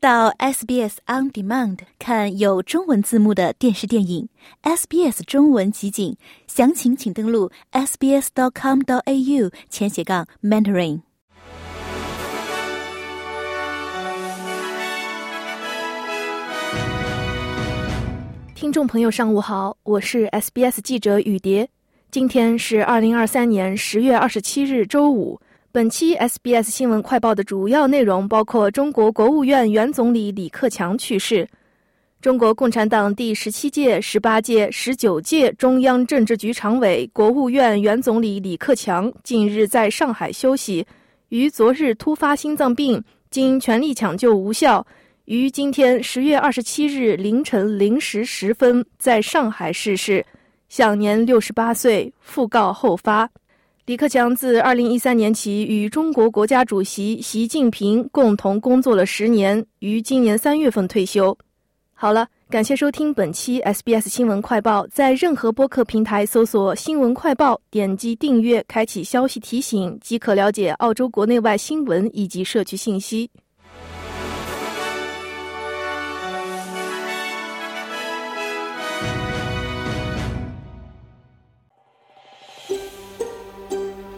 到 SBS On Demand 看有中文字幕的电视电影，SBS 中文集锦，详情请登录 sbs.com.au 前斜杠 mentoring。听众朋友，上午好，我是 SBS 记者雨蝶。今天是二零二三年十月二十七日，周五。本期 SBS 新闻快报的主要内容包括：中国国务院原总理李克强去世；中国共产党第十七届、十八届、十九届中央政治局常委、国务院原总理李克强近日在上海休息，于昨日突发心脏病，经全力抢救无效，于今天十月二十七日凌晨零时十分在上海逝世，享年六十八岁，讣告后发。李克强自二零一三年起与中国国家主席习近平共同工作了十年，于今年三月份退休。好了，感谢收听本期 SBS 新闻快报，在任何播客平台搜索“新闻快报”，点击订阅，开启消息提醒，即可了解澳洲国内外新闻以及社区信息。